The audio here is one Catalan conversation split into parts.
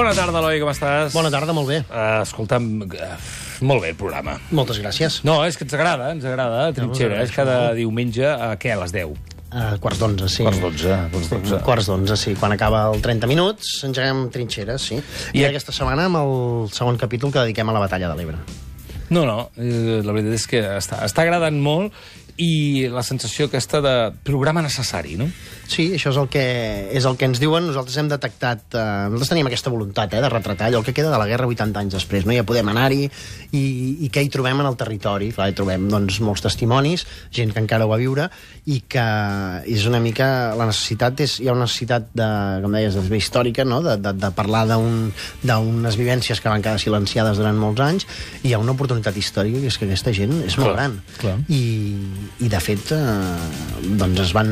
Bona tarda, Eloi, com estàs? Bona tarda, molt bé. Uh, escolta'm, uh, molt bé el programa. Moltes gràcies. No, és que ens agrada, ens agrada. Trinxera, és cada diumenge, a què, a les 10? Uh, quarts d'onze, sí. Quarts d'onze, quarts d'onze. Quarts d'onze, sí. Quan acaba el 30 minuts, engeguem trinxeres, sí. I, I- aquesta setmana amb el segon capítol que dediquem a la batalla de l'Ebre. No, no, eh, la veritat és que està, està agradant molt i la sensació aquesta de programa necessari, no? Sí, això és el que, és el que ens diuen. Nosaltres hem detectat... Eh, nosaltres teníem aquesta voluntat eh, de retratar allò que queda de la guerra 80 anys després. No? Ja podem anar-hi i, i què hi trobem en el territori. Clar, hi trobem doncs, molts testimonis, gent que encara ho va viure i que és una mica... La necessitat és... Hi ha una necessitat, de, com deies, de històrica, no? de, de, de parlar d'un- d'unes vivències que van quedar silenciades durant molts anys i hi ha una oportunitat històrica que és que aquesta gent és molt Clar, gran. clar. I, i de fet eh, doncs es van,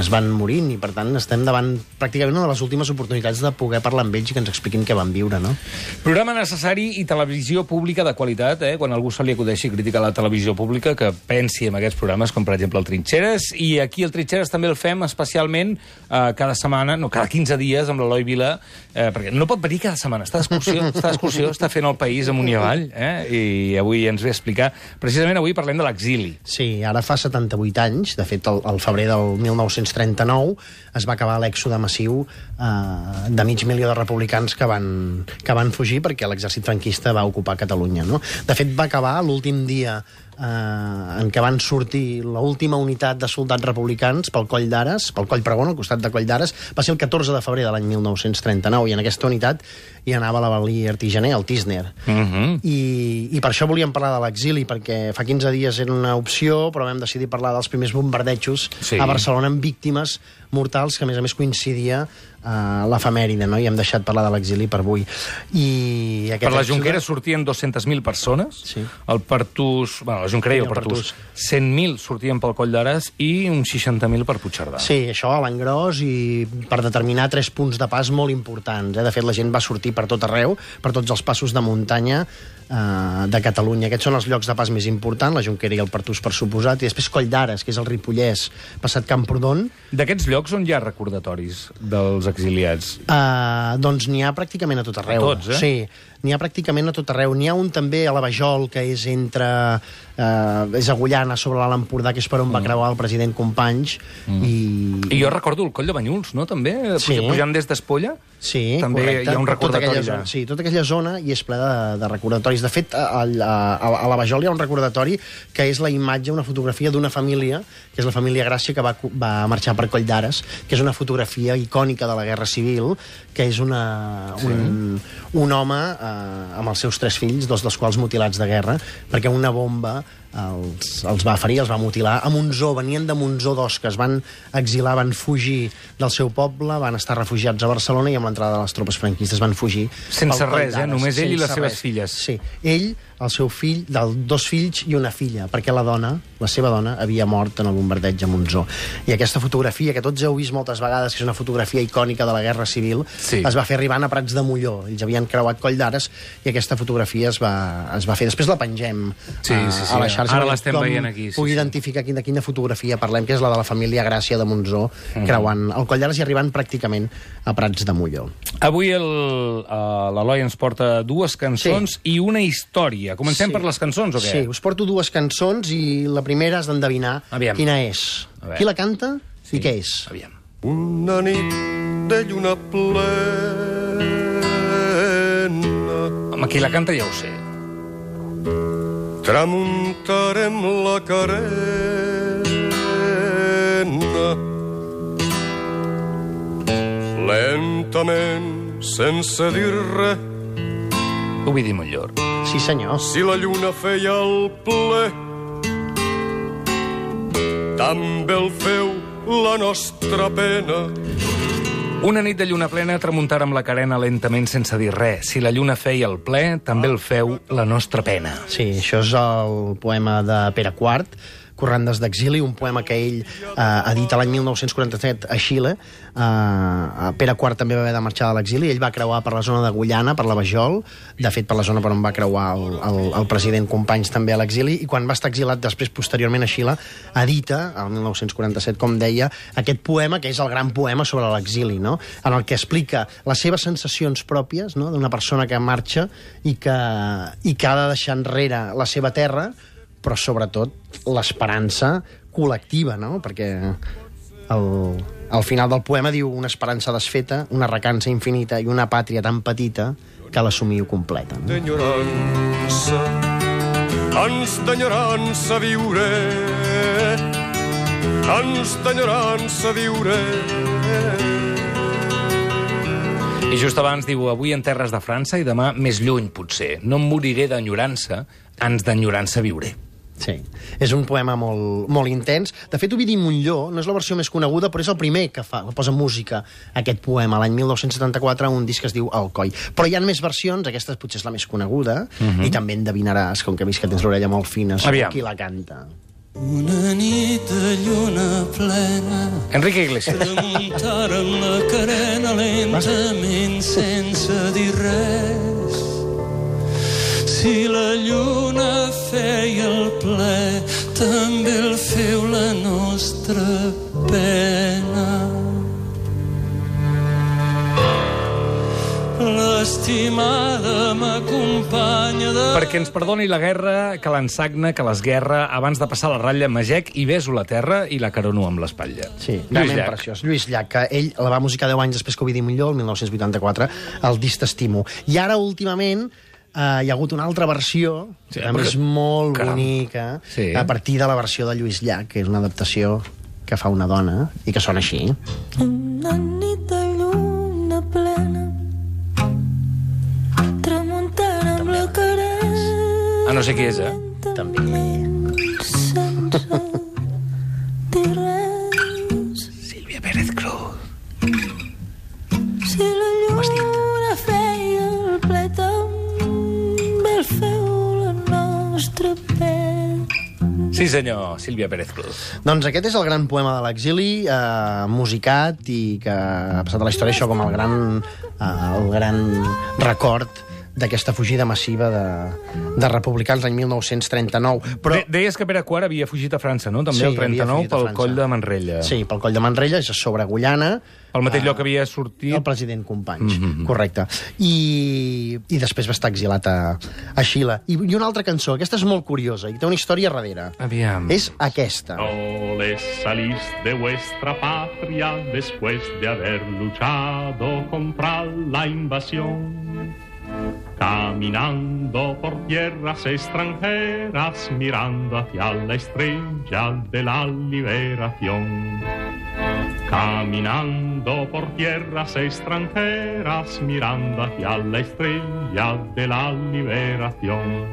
es van morint i per tant estem davant pràcticament una de les últimes oportunitats de poder parlar amb ells i que ens expliquin què van viure, no? Programa necessari i televisió pública de qualitat, eh? quan algú se li acudeixi criticar la televisió pública, que pensi en aquests programes, com per exemple el Trinxeres, i aquí el Trinxeres també el fem especialment eh, cada setmana, no, cada 15 dies amb l'Eloi Vila, eh, perquè no pot venir cada setmana, està d'excursió, està d'excursió, està fent el país amunt i avall, eh? i avui ens ve a explicar, precisament avui parlem de l'exili. Sí, ara fa 78 anys, de fet, el, el febrer del 1939 es va acabar l'èxode massiu eh, de mig milió de republicans que van, que van fugir perquè l'exèrcit franquista va ocupar Catalunya. No? De fet, va acabar l'últim dia eh, en què van sortir l'última unitat de soldats republicans pel coll d'Ares, pel coll Pregon, al costat de coll d'Ares, va ser el 14 de febrer de l'any 1939, i en aquesta unitat hi anava la Valí Artigener, el Tisner. Mm -hmm. I, I per això volíem parlar de l'exili, perquè fa 15 dies era una opció, però vam decidir parlar dels primers bombardejos Sí. a Barcelona amb víctimes mortals, que a més a més coincidia a l'efemèride, no? i hem deixat parlar de l'exili per avui. I Per la Junquera sortien 200.000 persones, Sí. el Partús, bueno, la Junquera i el Partús, Partús. 100.000 sortien pel Coll d'Ares i uns 60.000 per Puigcerdà. Sí, això a l'engròs i per determinar tres punts de pas molt importants. Eh? De fet, la gent va sortir per tot arreu, per tots els passos de muntanya eh, de Catalunya. Aquests són els llocs de pas més importants, la Junquera i el Partús, per suposat, i després Coll d'Ares, que és el Ripollès, passat Camprodon, D'aquests llocs on hi ha recordatoris dels exiliats? Uh, doncs n'hi ha pràcticament a tot arreu. A tots, eh? Sí, n'hi ha pràcticament a tot arreu. N'hi ha un també a la Vajol, que és entre... Uh, és Agullana, sobre l'Alt Empordà, que és per on va creuar el president Companys. I... I jo recordo el Coll de Banyuls, no?, també? Sí. Pujant des d'Espolla? Sí, També correcte. hi ha un Tota recordatori aquella allà. zona, sí, tota aquella zona i és ple de, de recordatoris. De fet, a, a, a, a la Vajol hi ha un recordatori que és la imatge, una fotografia d'una família, que és la família Gràcia, que va, va marxar per Coll d'Ares, que és una fotografia icònica de la Guerra Civil, que és una, un, un home eh, amb els seus tres fills, dos dels quals mutilats de guerra, perquè una bomba els, els va ferir, els va mutilar. A Monzó, venien de Monzó dos, que es van exilar, van fugir del seu poble, van estar refugiats a Barcelona i amb l'entrada de les tropes franquistes van fugir... Sense res, eh? Només ell i les seves res. filles. Sí, ell, el seu fill, del, dos fills i una filla, perquè la dona, la seva dona, havia mort en el bombardeig a Monzó. I aquesta fotografia, que tots heu vist moltes vegades, que és una fotografia icònica de la Guerra Civil, Sí. es va fer arribant a Prats de Molló. Ells havien creuat Coll d'Ares i aquesta fotografia es va, es va fer. Després la pengem Sí, a, sí, sí. a la xarxa. Ara perquè l'estem veient aquí, sí, Pugui sí. identificar quina, de quina fotografia parlem, que és la de la família Gràcia de Monzó, creuant el Coll d'Ares i arribant pràcticament a Prats de Molló. Avui el- eh, l'Eloi ens porta dues cançons i una història. Comencem Sí. per les cançons o què? Sí, us porto dues cançons i la primera has d'endevinar quina és. Qui la canta i què és. Aviam. Una nit de lluna plena Home, qui la canta ja ho sé. Tramuntarem la carena lentament sense dir res Ovidi Montllor. Sí, senyor. si la lluna feia el ple també el feu la nostra pena. Una nit de lluna plena tramuntar amb la carena lentament sense dir res. Si la lluna feia el ple, també el feu la nostra pena. Sí, això és el poema de Pere IV, Corrandes d'exili, un poema que ell eh, edita l'any 1947 a Xile. Eh, Pere IV també va haver de marxar de l'exili, ell va creuar per la zona de Guyana, per la Bajol, de fet per la zona per on va creuar el, el, el president Companys també a l'exili, i quan va estar exilat després, posteriorment a Xile, edita, el 1947, com deia, aquest poema, que és el gran poema sobre l'exili, no? en el que explica les seves sensacions pròpies no? d'una persona que marxa i que, i que ha de deixar enrere la seva terra, però sobretot l'esperança col·lectiva, no? Perquè el, al final del poema diu una esperança desfeta, una recança infinita i una pàtria tan petita que l'assumiu completa. No? D'enyorança, ans d'enyorança viure, ans d'enyorança viure. I just abans diu, avui en terres de França i demà més lluny, potser. No em moriré d'enyorança, ans d'enyorança viuré. Sí, és un poema molt, molt intens. De fet, Ovidi Montlló no és la versió més coneguda, però és el primer que fa, posa música a aquest poema, l'any 1974, un disc que es diu Alcoi. Però hi ha més versions, aquesta potser és la més coneguda, uh -huh. i també endevinaràs, com que he vist que tens l'orella molt fina, Aviam. qui la canta. Una nit de lluna plena Enrique Iglesias. Remuntaren la carena lentament sense dir res. Si la lluna feia el ple, també el feu la nostra pena. L'estimada m'acompanya de... Perquè ens perdoni la guerra, que l'ensagna, que l'esguerra, abans de passar la ratlla magec i beso la terra i la carono amb l'espatlla. Sí, Lluís Llach. preciós. Lluís Llach, que ell la va musicar 10 anys després que Ovidi Montlló, el 1984, el disc T'estimo. I ara, últimament, eh, hi ha hagut una altra versió, Sí, que també perquè- és molt Caram. bonica, Sí. a partir de la versió de Lluís Llach, que és una adaptació que fa una dona i que sona així. Una nit de lluna plena Tramuntant amb la carena Ah, no sé qui és, eh? També. Senyor, Sílvia Pérez Cruz. Doncs aquest és el gran poema de l'exili, eh, musicat i que ha passat a la història això com el gran, eh, el gran record d'aquesta fugida massiva de, de republicans l'any 1939. Però, De Deies que Pere IV havia fugit a França, no? També Sí, el havia 39 fugit a pel coll de Manrella. Sí, pel coll de Manrella, és sobre Guyana. Pel mateix Ah, lloc que havia sortit... El president Companys, mm. -hmm. correcte. I, I després va estar exilat a, a Xile. I, I una altra cançó, aquesta és molt curiosa i té una història darrere. Aviam. És aquesta. No les salís de vuestra patria después de haber luchado contra la invasión. Caminando por tierras extranjeras, mirando hacia la estrella de la liberación. Caminando por tierras extranjeras, mirando hacia la estrella de la liberación.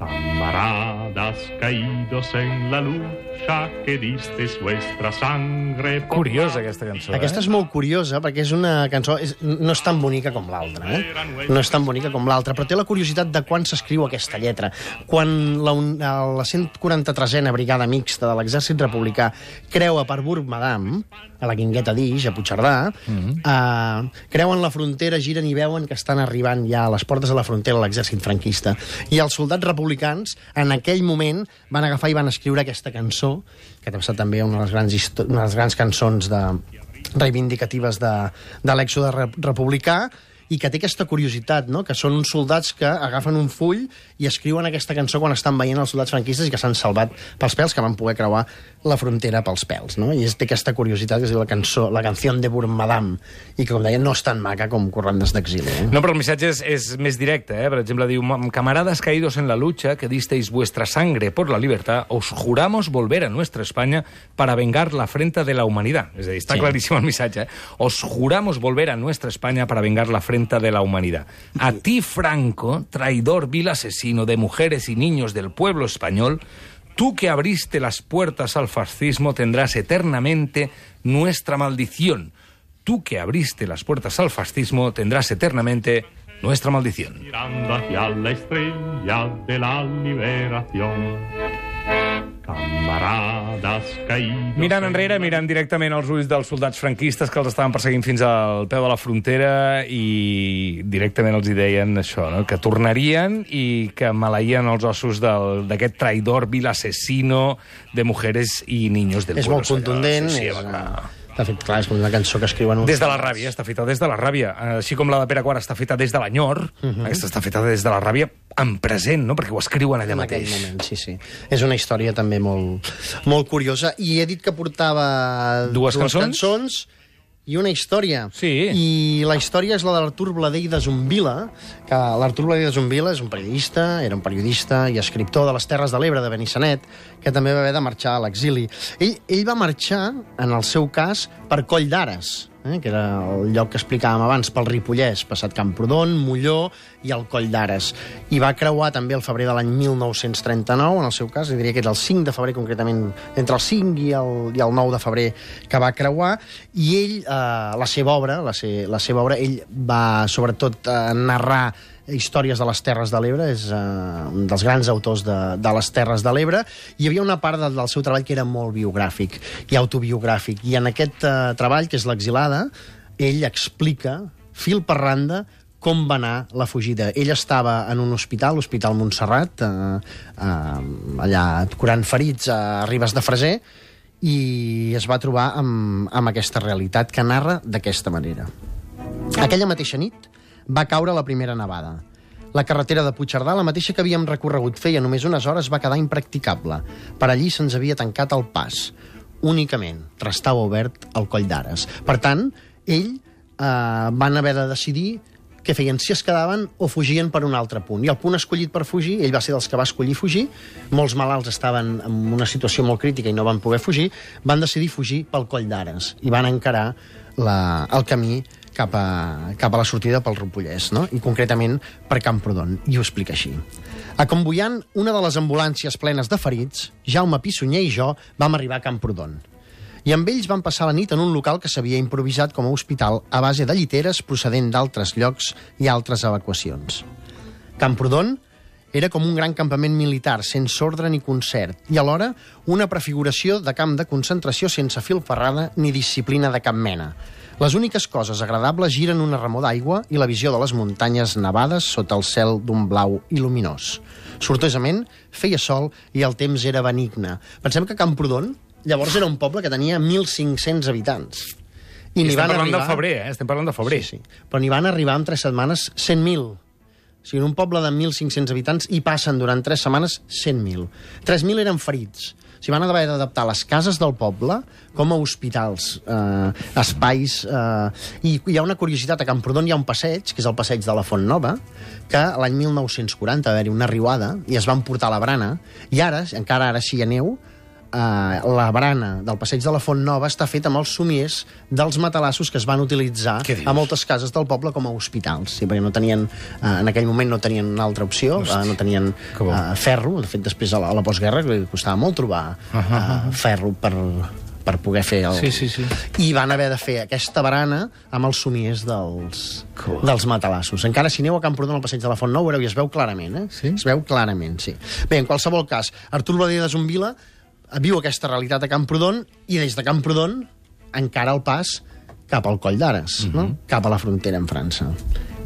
Camaradas caídos en la lucha que disteis vuestra sangre. Curiosa, aquesta cançó. Aquesta Eh? és molt curiosa perquè és una cançó... És, no és tan bonica com l'altra, eh? No és tan bonica com l'altra, però té la curiositat de quan s'escriu aquesta lletra. Quan la, la 143a Brigada Mixta de l'Exèrcit Republicà creua per Burg-Madam, a la Guingueta d'Ix, a Puigcerdà, eh, creuen la frontera, giren i veuen que estan arribant ja a les portes de la frontera l'exèrcit franquista. I els soldats republicans, en aquell moment, van agafar i van escriure aquesta cançó, que ha estat també una de les grans, una de les grans cançons de, reivindicatives de, de l'èxode re republicà i que té aquesta curiositat, no? que són uns soldats que agafen un full i escriuen aquesta cançó quan estan veient els soldats franquistes i que s'han salvat pels pèls, que van poder creuar la frontera pels pèls. No? I és, té aquesta curiositat que es diu la cançó, la canció de Burmadam, i que, com deia, no és tan maca com Corrandes d'exili. Eh? No, però el missatge és, és més directe, eh? Per exemple, diu, camaradas caídos en la lucha que disteis vuestra sangre por la libertad, os juramos volver a nuestra España para vengar la afrenta de la humanidad. És a dir, està Sí. claríssim el missatge. Eh? Os juramos volver a nuestra España para vengar la afrenta de la humanidad. A ti, Franco, traidor, vil asesino de mujeres y niños del pueblo español, Tú que abriste las puertas al fascismo tendrás eternamente nuestra maldición. Tú que abriste las puertas al fascismo tendrás eternamente nuestra maldición. Mirando hacia la estrella de la liberación. Mirant enrere, mirant directament als ulls dels soldats franquistes que els estaven perseguint fins al peu de la frontera i directament els hi deien això, no? que tornarien i que maleïen els ossos del- d'aquest traïdor vil asesino de mujeres i niños del És pueblo. molt contundent. Sí, sí, és, clar. De fet, clar, és com una cançó que escriuen uns... Des de la ràbia, està feta des de la ràbia. Així com la de Pere Quart està feta des de l'enyor, aquesta està feta des de la ràbia en present, no? perquè ho escriuen allà en mateix. moment, sí, sí. És una història també molt, molt curiosa. I he dit que portava Dues cançons? cançons i una història. Sí. I la història és la de l'Artur Bladell de Zumbila, que l'Artur Bladell de Zumbila és un periodista, era un periodista i escriptor de les Terres de l'Ebre de Benissanet, que també va haver de marxar a l'exili. Ell, ell va marxar, en el seu cas, per Coll d'Ares, eh, que era el lloc que explicàvem abans, pel Ripollès, passat Camprodon, Molló i el Coll d'Ares. I va creuar també el febrer de l'any 1939, en el seu cas, diria que era el 5 de febrer, concretament, entre el 5 i el, i el 9 de febrer, que va creuar, i ell, eh, la seva obra, la, se, la seva obra, ell va sobretot eh, narrar històries de les Terres de l'Ebre, és uh, un dels grans autors de, de les Terres de l'Ebre, hi havia una part del, del seu treball que era molt biogràfic i autobiogràfic. I en aquest uh, treball, que és l'exilada, ell explica, fil per randa, com va anar la fugida. Ell estava en un hospital, l'Hospital Montserrat, eh, eh, allà curant ferits a Ribes de Freser, i es va trobar amb, amb aquesta realitat que narra d'aquesta manera. Aquella mateixa nit va caure la primera nevada. La carretera de Puigcerdà, la mateixa que havíem recorregut feia només unes hores, va quedar impracticable. Per allí se'ns havia tancat el pas. Únicament restava obert el coll d'Ares. Per tant, ell eh, van haver de decidir què feien, si es quedaven o fugien per un altre punt. I el punt escollit per fugir, ell va ser dels que va escollir fugir, molts malalts estaven en una situació molt crítica i no van poder fugir, van decidir fugir pel coll d'Ares i van encarar la, el camí cap a, cap a la sortida pel Ripollès, no? i concretament per Camprodon, i ho explica així. Acomboiant una de les ambulàncies plenes de ferits, Jaume Pissunyer i jo vam arribar a Camprodon. I amb ells van passar la nit en un local que s'havia improvisat com a hospital a base de lliteres procedent d'altres llocs i altres evacuacions. Camprodon era com un gran campament militar, sense ordre ni concert, i alhora una prefiguració de camp de concentració sense fil ferrada ni disciplina de cap mena. Les úniques coses agradables giren una remor d'aigua i la visió de les muntanyes nevades sota el cel d'un blau il·luminós. Sortosament, feia sol i el temps era benigne. Pensem que Camprodon llavors era un poble que tenia 1.500 habitants. I estem n'hi van parlant arribar... de febrer, eh? Estem parlant de febrer. Sí, sí. Però n'hi van arribar en tres setmanes 100.000. O sigui, en un poble de 1.500 habitants hi passen durant tres setmanes 100.000. 3.000 eren ferits. Sigui, van haver d'adaptar les cases del poble com a hospitals, eh, espais... Eh, I hi ha una curiositat, a Camprodon hi ha un passeig, que és el passeig de la Font Nova, que l'any 1940 va haver-hi una riuada i es van portar la brana, i ara, encara ara sí hi ha neu, eh, la brana del passeig de la Font Nova està feta amb els somiers dels matalassos que es van utilitzar a moltes cases del poble com a hospitals. Sí, perquè no tenien, eh, en aquell moment no tenien una altra opció, eh, no tenien eh, ferro. De fet, després a la, a la postguerra li costava molt trobar eh, ferro per, per poder fer el... Sí, sí, sí. I van haver de fer aquesta barana amb els somiers dels, bo. dels matalassos. Encara si aneu a Camprodon al passeig de la Font Nou, veureu, i es veu clarament, eh? Sí? Es veu clarament, sí. Bé, en qualsevol cas, Artur Badia de Zumbila viu aquesta realitat a Camprodon i des de Camprodon encara el pas cap al Coll d'Ares, no? cap a la frontera amb França.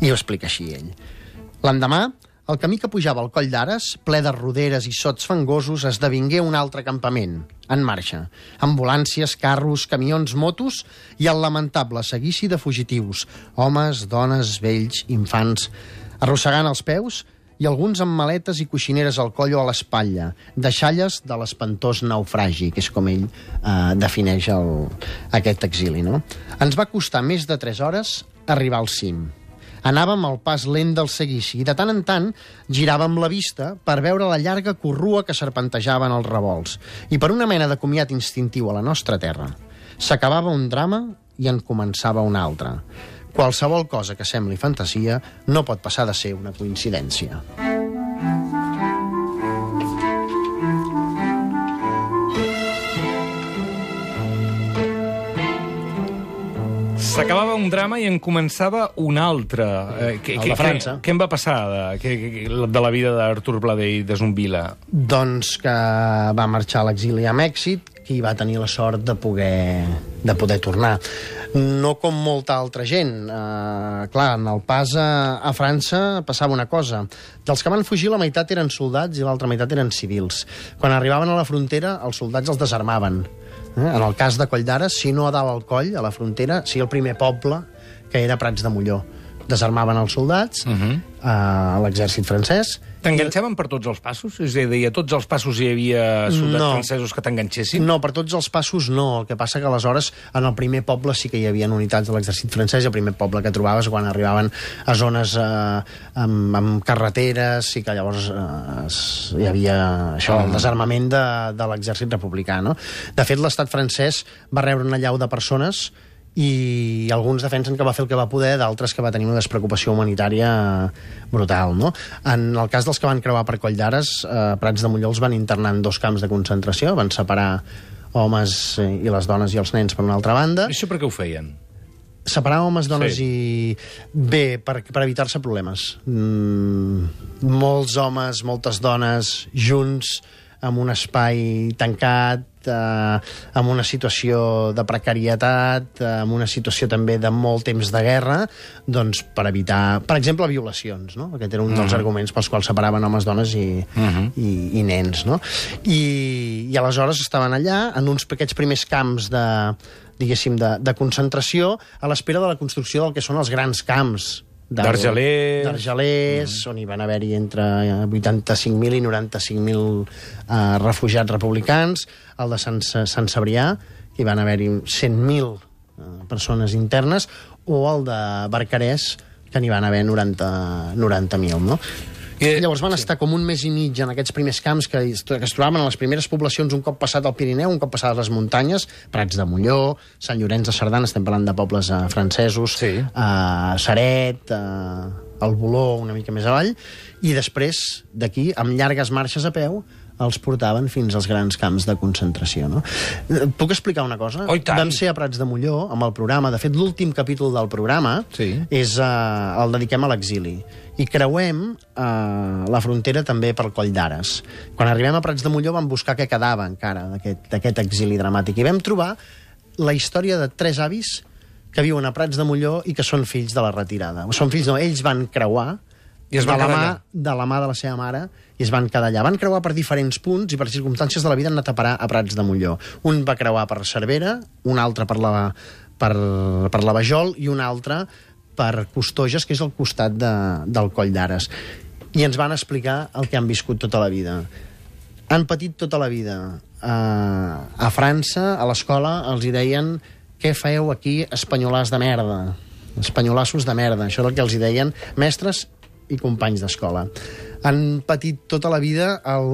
I ho explica així ell. L'endemà, el camí que pujava al Coll d'Ares, ple de roderes i sots fangosos, esdevingué un altre campament, en marxa. Ambulàncies, carros, camions, motos i el lamentable seguici de fugitius, homes, dones, vells, infants, arrossegant els peus i alguns amb maletes i coixineres al coll o a l'espatlla, deixalles de l'espantós naufragi, que és com ell eh, defineix el, aquest exili. No? Ens va costar més de 3 hores arribar al cim. Anàvem al pas lent del seguici i de tant en tant giràvem la vista per veure la llarga corrua que serpentejaven els revolts i per una mena de comiat instintiu a la nostra terra. S'acabava un drama i en començava un altre. Qualsevol cosa que sembli fantasia no pot passar de ser una coincidència. S'acabava un drama i en començava un altre. Eh, que, França. Què em va passar de, que, que, de la vida d'Artur Bladell de Zumbila? Doncs que va marxar a l'exili a Mèxic i va tenir la sort de poder, de poder tornar. No com molta altra gent. Uh, clar, en el pas a, a França passava una cosa. Dels que van fugir, la meitat eren soldats i l'altra meitat eren civils. Quan arribaven a la frontera, els soldats els desarmaven. Eh? En el cas de Coll d'Ares, si no a dalt al coll, a la frontera, sí el primer poble, que era Prats de Molló. Desarmaven els soldats, uh -huh. uh, l'exèrcit francès, T'enganxaven per tots els passos? És a dir, a tots els passos hi havia soldats No. francesos que t'enganxessin? No, per tots els passos no. El que passa que aleshores en el primer poble sí que hi havia unitats de l'exèrcit francès i el primer poble que trobaves quan arribaven a zones eh, amb, amb carreteres sí que llavors eh, es- hi havia això, el desarmament de, de l'exèrcit republicà. No? De fet, l'estat francès va rebre una llau de persones i alguns defensen que va fer el que va poder, d'altres que va tenir una despreocupació humanitària brutal. No? En el cas dels que van creuar per Coll d'Ares, eh, Prats de Molló els van internar en dos camps de concentració, van separar homes eh, i les dones i els nens per una altra banda. Això per què ho feien? Separar homes, dones Sí. i... Bé, per, per evitar-se problemes. Mm, molts homes, moltes dones, junts, en un espai tancat, eh, amb una situació de precarietat, eh, amb una situació també de molt temps de guerra, doncs per evitar, per exemple, violacions, no? Aquest era un dels arguments pels quals separaven homes, dones i, i, i nens, no? I, I aleshores estaven allà, en uns aquests primers camps de, diguéssim, de, de concentració, a l'espera de la construcció del que són els grans camps D'Argelers. d'Argelers, on hi van haver-hi entre eh, 85.000 i 95.000 eh, refugiats republicans, el de Sant, Sant Cebrià, hi van haver-hi 100.000 eh, persones internes, o el de Barcarès, que n'hi van haver 90 90.000, no? I- Llavors van estar com un mes i mig en aquests primers camps que que es trobaven a les primeres poblacions un cop passat el Pirineu, un cop passades les muntanyes, Prats de Molló, Sant Llorenç de Cerdana, estem parlant de pobles eh, francesos, Sí. a Saret, a el Boló, una mica més avall, i després, d'aquí, amb llargues marxes a peu, els portaven fins als grans camps de concentració. No? Eh, Puc explicar una cosa? Oh. Vam ser a Prats de Molló, amb el programa. De fet, l'últim capítol del programa Sí. és, uh, el dediquem a l'exili. I creuem uh, la frontera també pel Coll d'Ares. Quan arribem a Prats de Molló vam buscar què quedava encara d'aquest exili dramàtic. I vam trobar la història de tres avis que viuen a Prats de Molló i que són fills de la retirada. Són fills, no, ells van creuar I es van de, la mà, de la mà de la seva mare i es van quedar allà. Van creuar per diferents punts i per circumstàncies de la vida han anat a parar a Prats de Molló. Un va creuar per Cervera, un altre per la, per, per la Vajol i un altre per Costoges, que és al costat de, del Coll d'Ares. I ens van explicar el que han viscut tota la vida. Han patit tota la vida. Uh, a França, a l'escola, els hi deien què feu aquí, espanyolars de merda? Espanyolassos de merda. Això és el que els hi deien mestres i companys d'escola. Han patit tota la vida el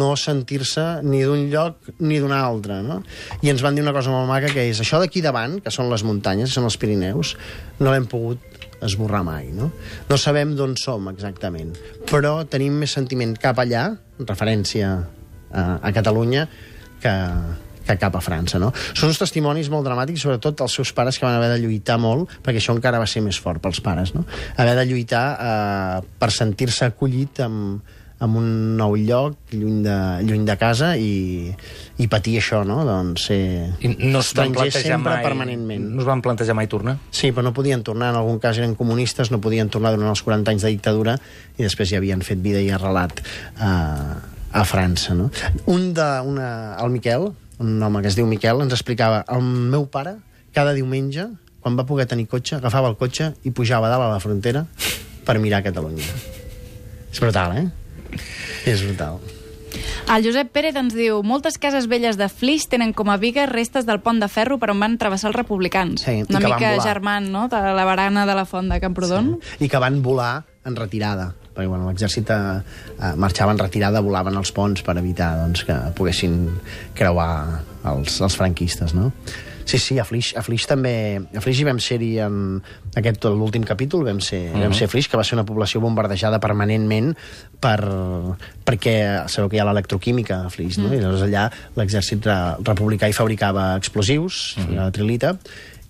no sentir-se ni d'un lloc ni d'un altre, no? I ens van dir una cosa molt maca, que és això d'aquí davant, que són les muntanyes, són els Pirineus, no l'hem pogut esborrar mai, no? No sabem d'on som exactament, però tenim més sentiment cap allà, en referència a, a Catalunya, que, que cap a França, no? Són uns testimonis molt dramàtics, sobretot els seus pares que van haver de lluitar molt, perquè això encara va ser més fort pels pares, no? Haver de lluitar eh, per sentir-se acollit amb, amb un nou lloc, lluny de, lluny de casa, i, i patir això, no? Doncs ser I no es van plantejar sempre mai... permanentment. No es van plantejar mai tornar? Sí, però no podien tornar. En algun cas eren comunistes, no podien tornar durant els 40 anys de dictadura i després ja havien fet vida i arrelat a, a França. No? Un de, una, el Miquel, un home que es diu Miquel, ens explicava el meu pare, cada diumenge, quan va poder tenir cotxe, agafava el cotxe i pujava dalt a la frontera per mirar Catalunya. És brutal, eh? És brutal. El Josep Pérez ens diu moltes cases velles de Flix tenen com a vigues restes del pont de ferro per on van travessar els republicans. Sí, Una mica germant, no?, de la barana de la font de Camprodon. I que van volar en retirada perquè bueno, l'exèrcit eh, eh, marxava en retirada, volaven als ponts per evitar doncs, que poguessin creuar els, els franquistes, no? Sí, sí, a Flix, a Flix també... A Flix hi vam ser-hi en aquest l'últim capítol, vam ser, uh -huh. vam ser a Flix, que va ser una població bombardejada permanentment per, perquè sabeu que hi ha l'electroquímica a Flix, no? I llavors allà l'exèrcit re, republicà hi fabricava explosius, uh -huh. la trilita,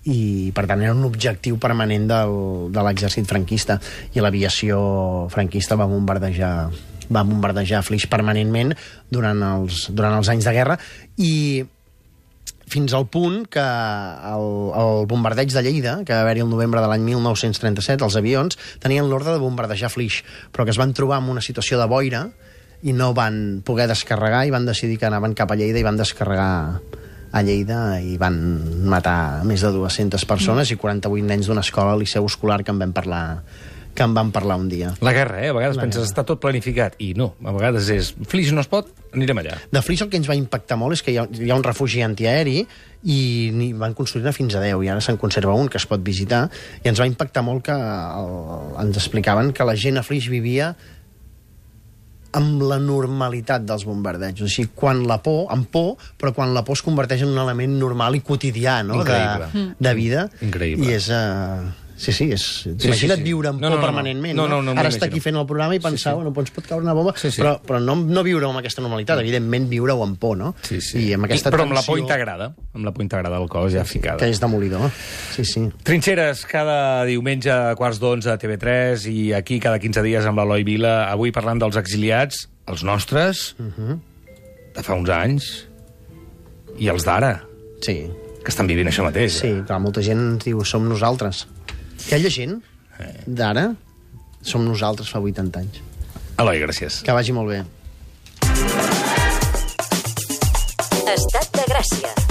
i per tant era un objectiu permanent del, de l'exèrcit franquista. I l'aviació franquista va bombardejar va bombardejar Flix permanentment durant els, durant els anys de guerra. I fins al punt que el, el bombardeig de Lleida, que va haver-hi el novembre de l'any 1937, els avions tenien l'ordre de bombardejar Flix, però que es van trobar en una situació de boira i no van poder descarregar i van decidir que anaven cap a Lleida i van descarregar a Lleida i van matar més de 200 persones i 48 nens d'una escola Liceu Escolar que en vam parlar que en vam parlar un dia. La guerra, eh? A vegades La penses, guerra. està tot planificat. I no, a vegades és, Flix no es pot, anirem allà. De Flix el que ens va impactar molt és que hi ha, hi ha un refugi antiaeri i n'hi van construir fins a 10 i ara se'n conserva un que es pot visitar i ens va impactar molt que el, ens explicaven que la gent a Flix vivia amb la normalitat dels bombardejos. O sigui, quan la por, amb por, però quan la por es converteix en un element normal i quotidià, no?, de, de vida. Increïble. I és... Uh, sí, sí, és... sí, Imagina't sí. viure amb No, por no, no, no. permanentment, No, no, no, m'ho Ara està aquí fent el programa i pensar, bueno, doncs pot caure una bomba, Sí, sí. però, però no, no viure amb aquesta normalitat, evidentment viure-ho amb por, no? Sí, sí. I amb aquesta Però amb la por tensió integrada, amb la por integrada al cos ja ficada. que és demolidor. Sí, sí. Trinxeres, cada diumenge a quarts d'onze a TV3 i aquí cada 15 dies amb l'Eloi Vila. Avui parlant dels exiliats, els nostres, de fa uns anys, i els d'ara, Sí, que estan vivint això mateix. sí, clar, molta gent diu som nosaltres. Aquella gent d'ara som nosaltres fa 80 anys. Eloi, gràcies. Que vagi molt bé. Estat de Gràcia.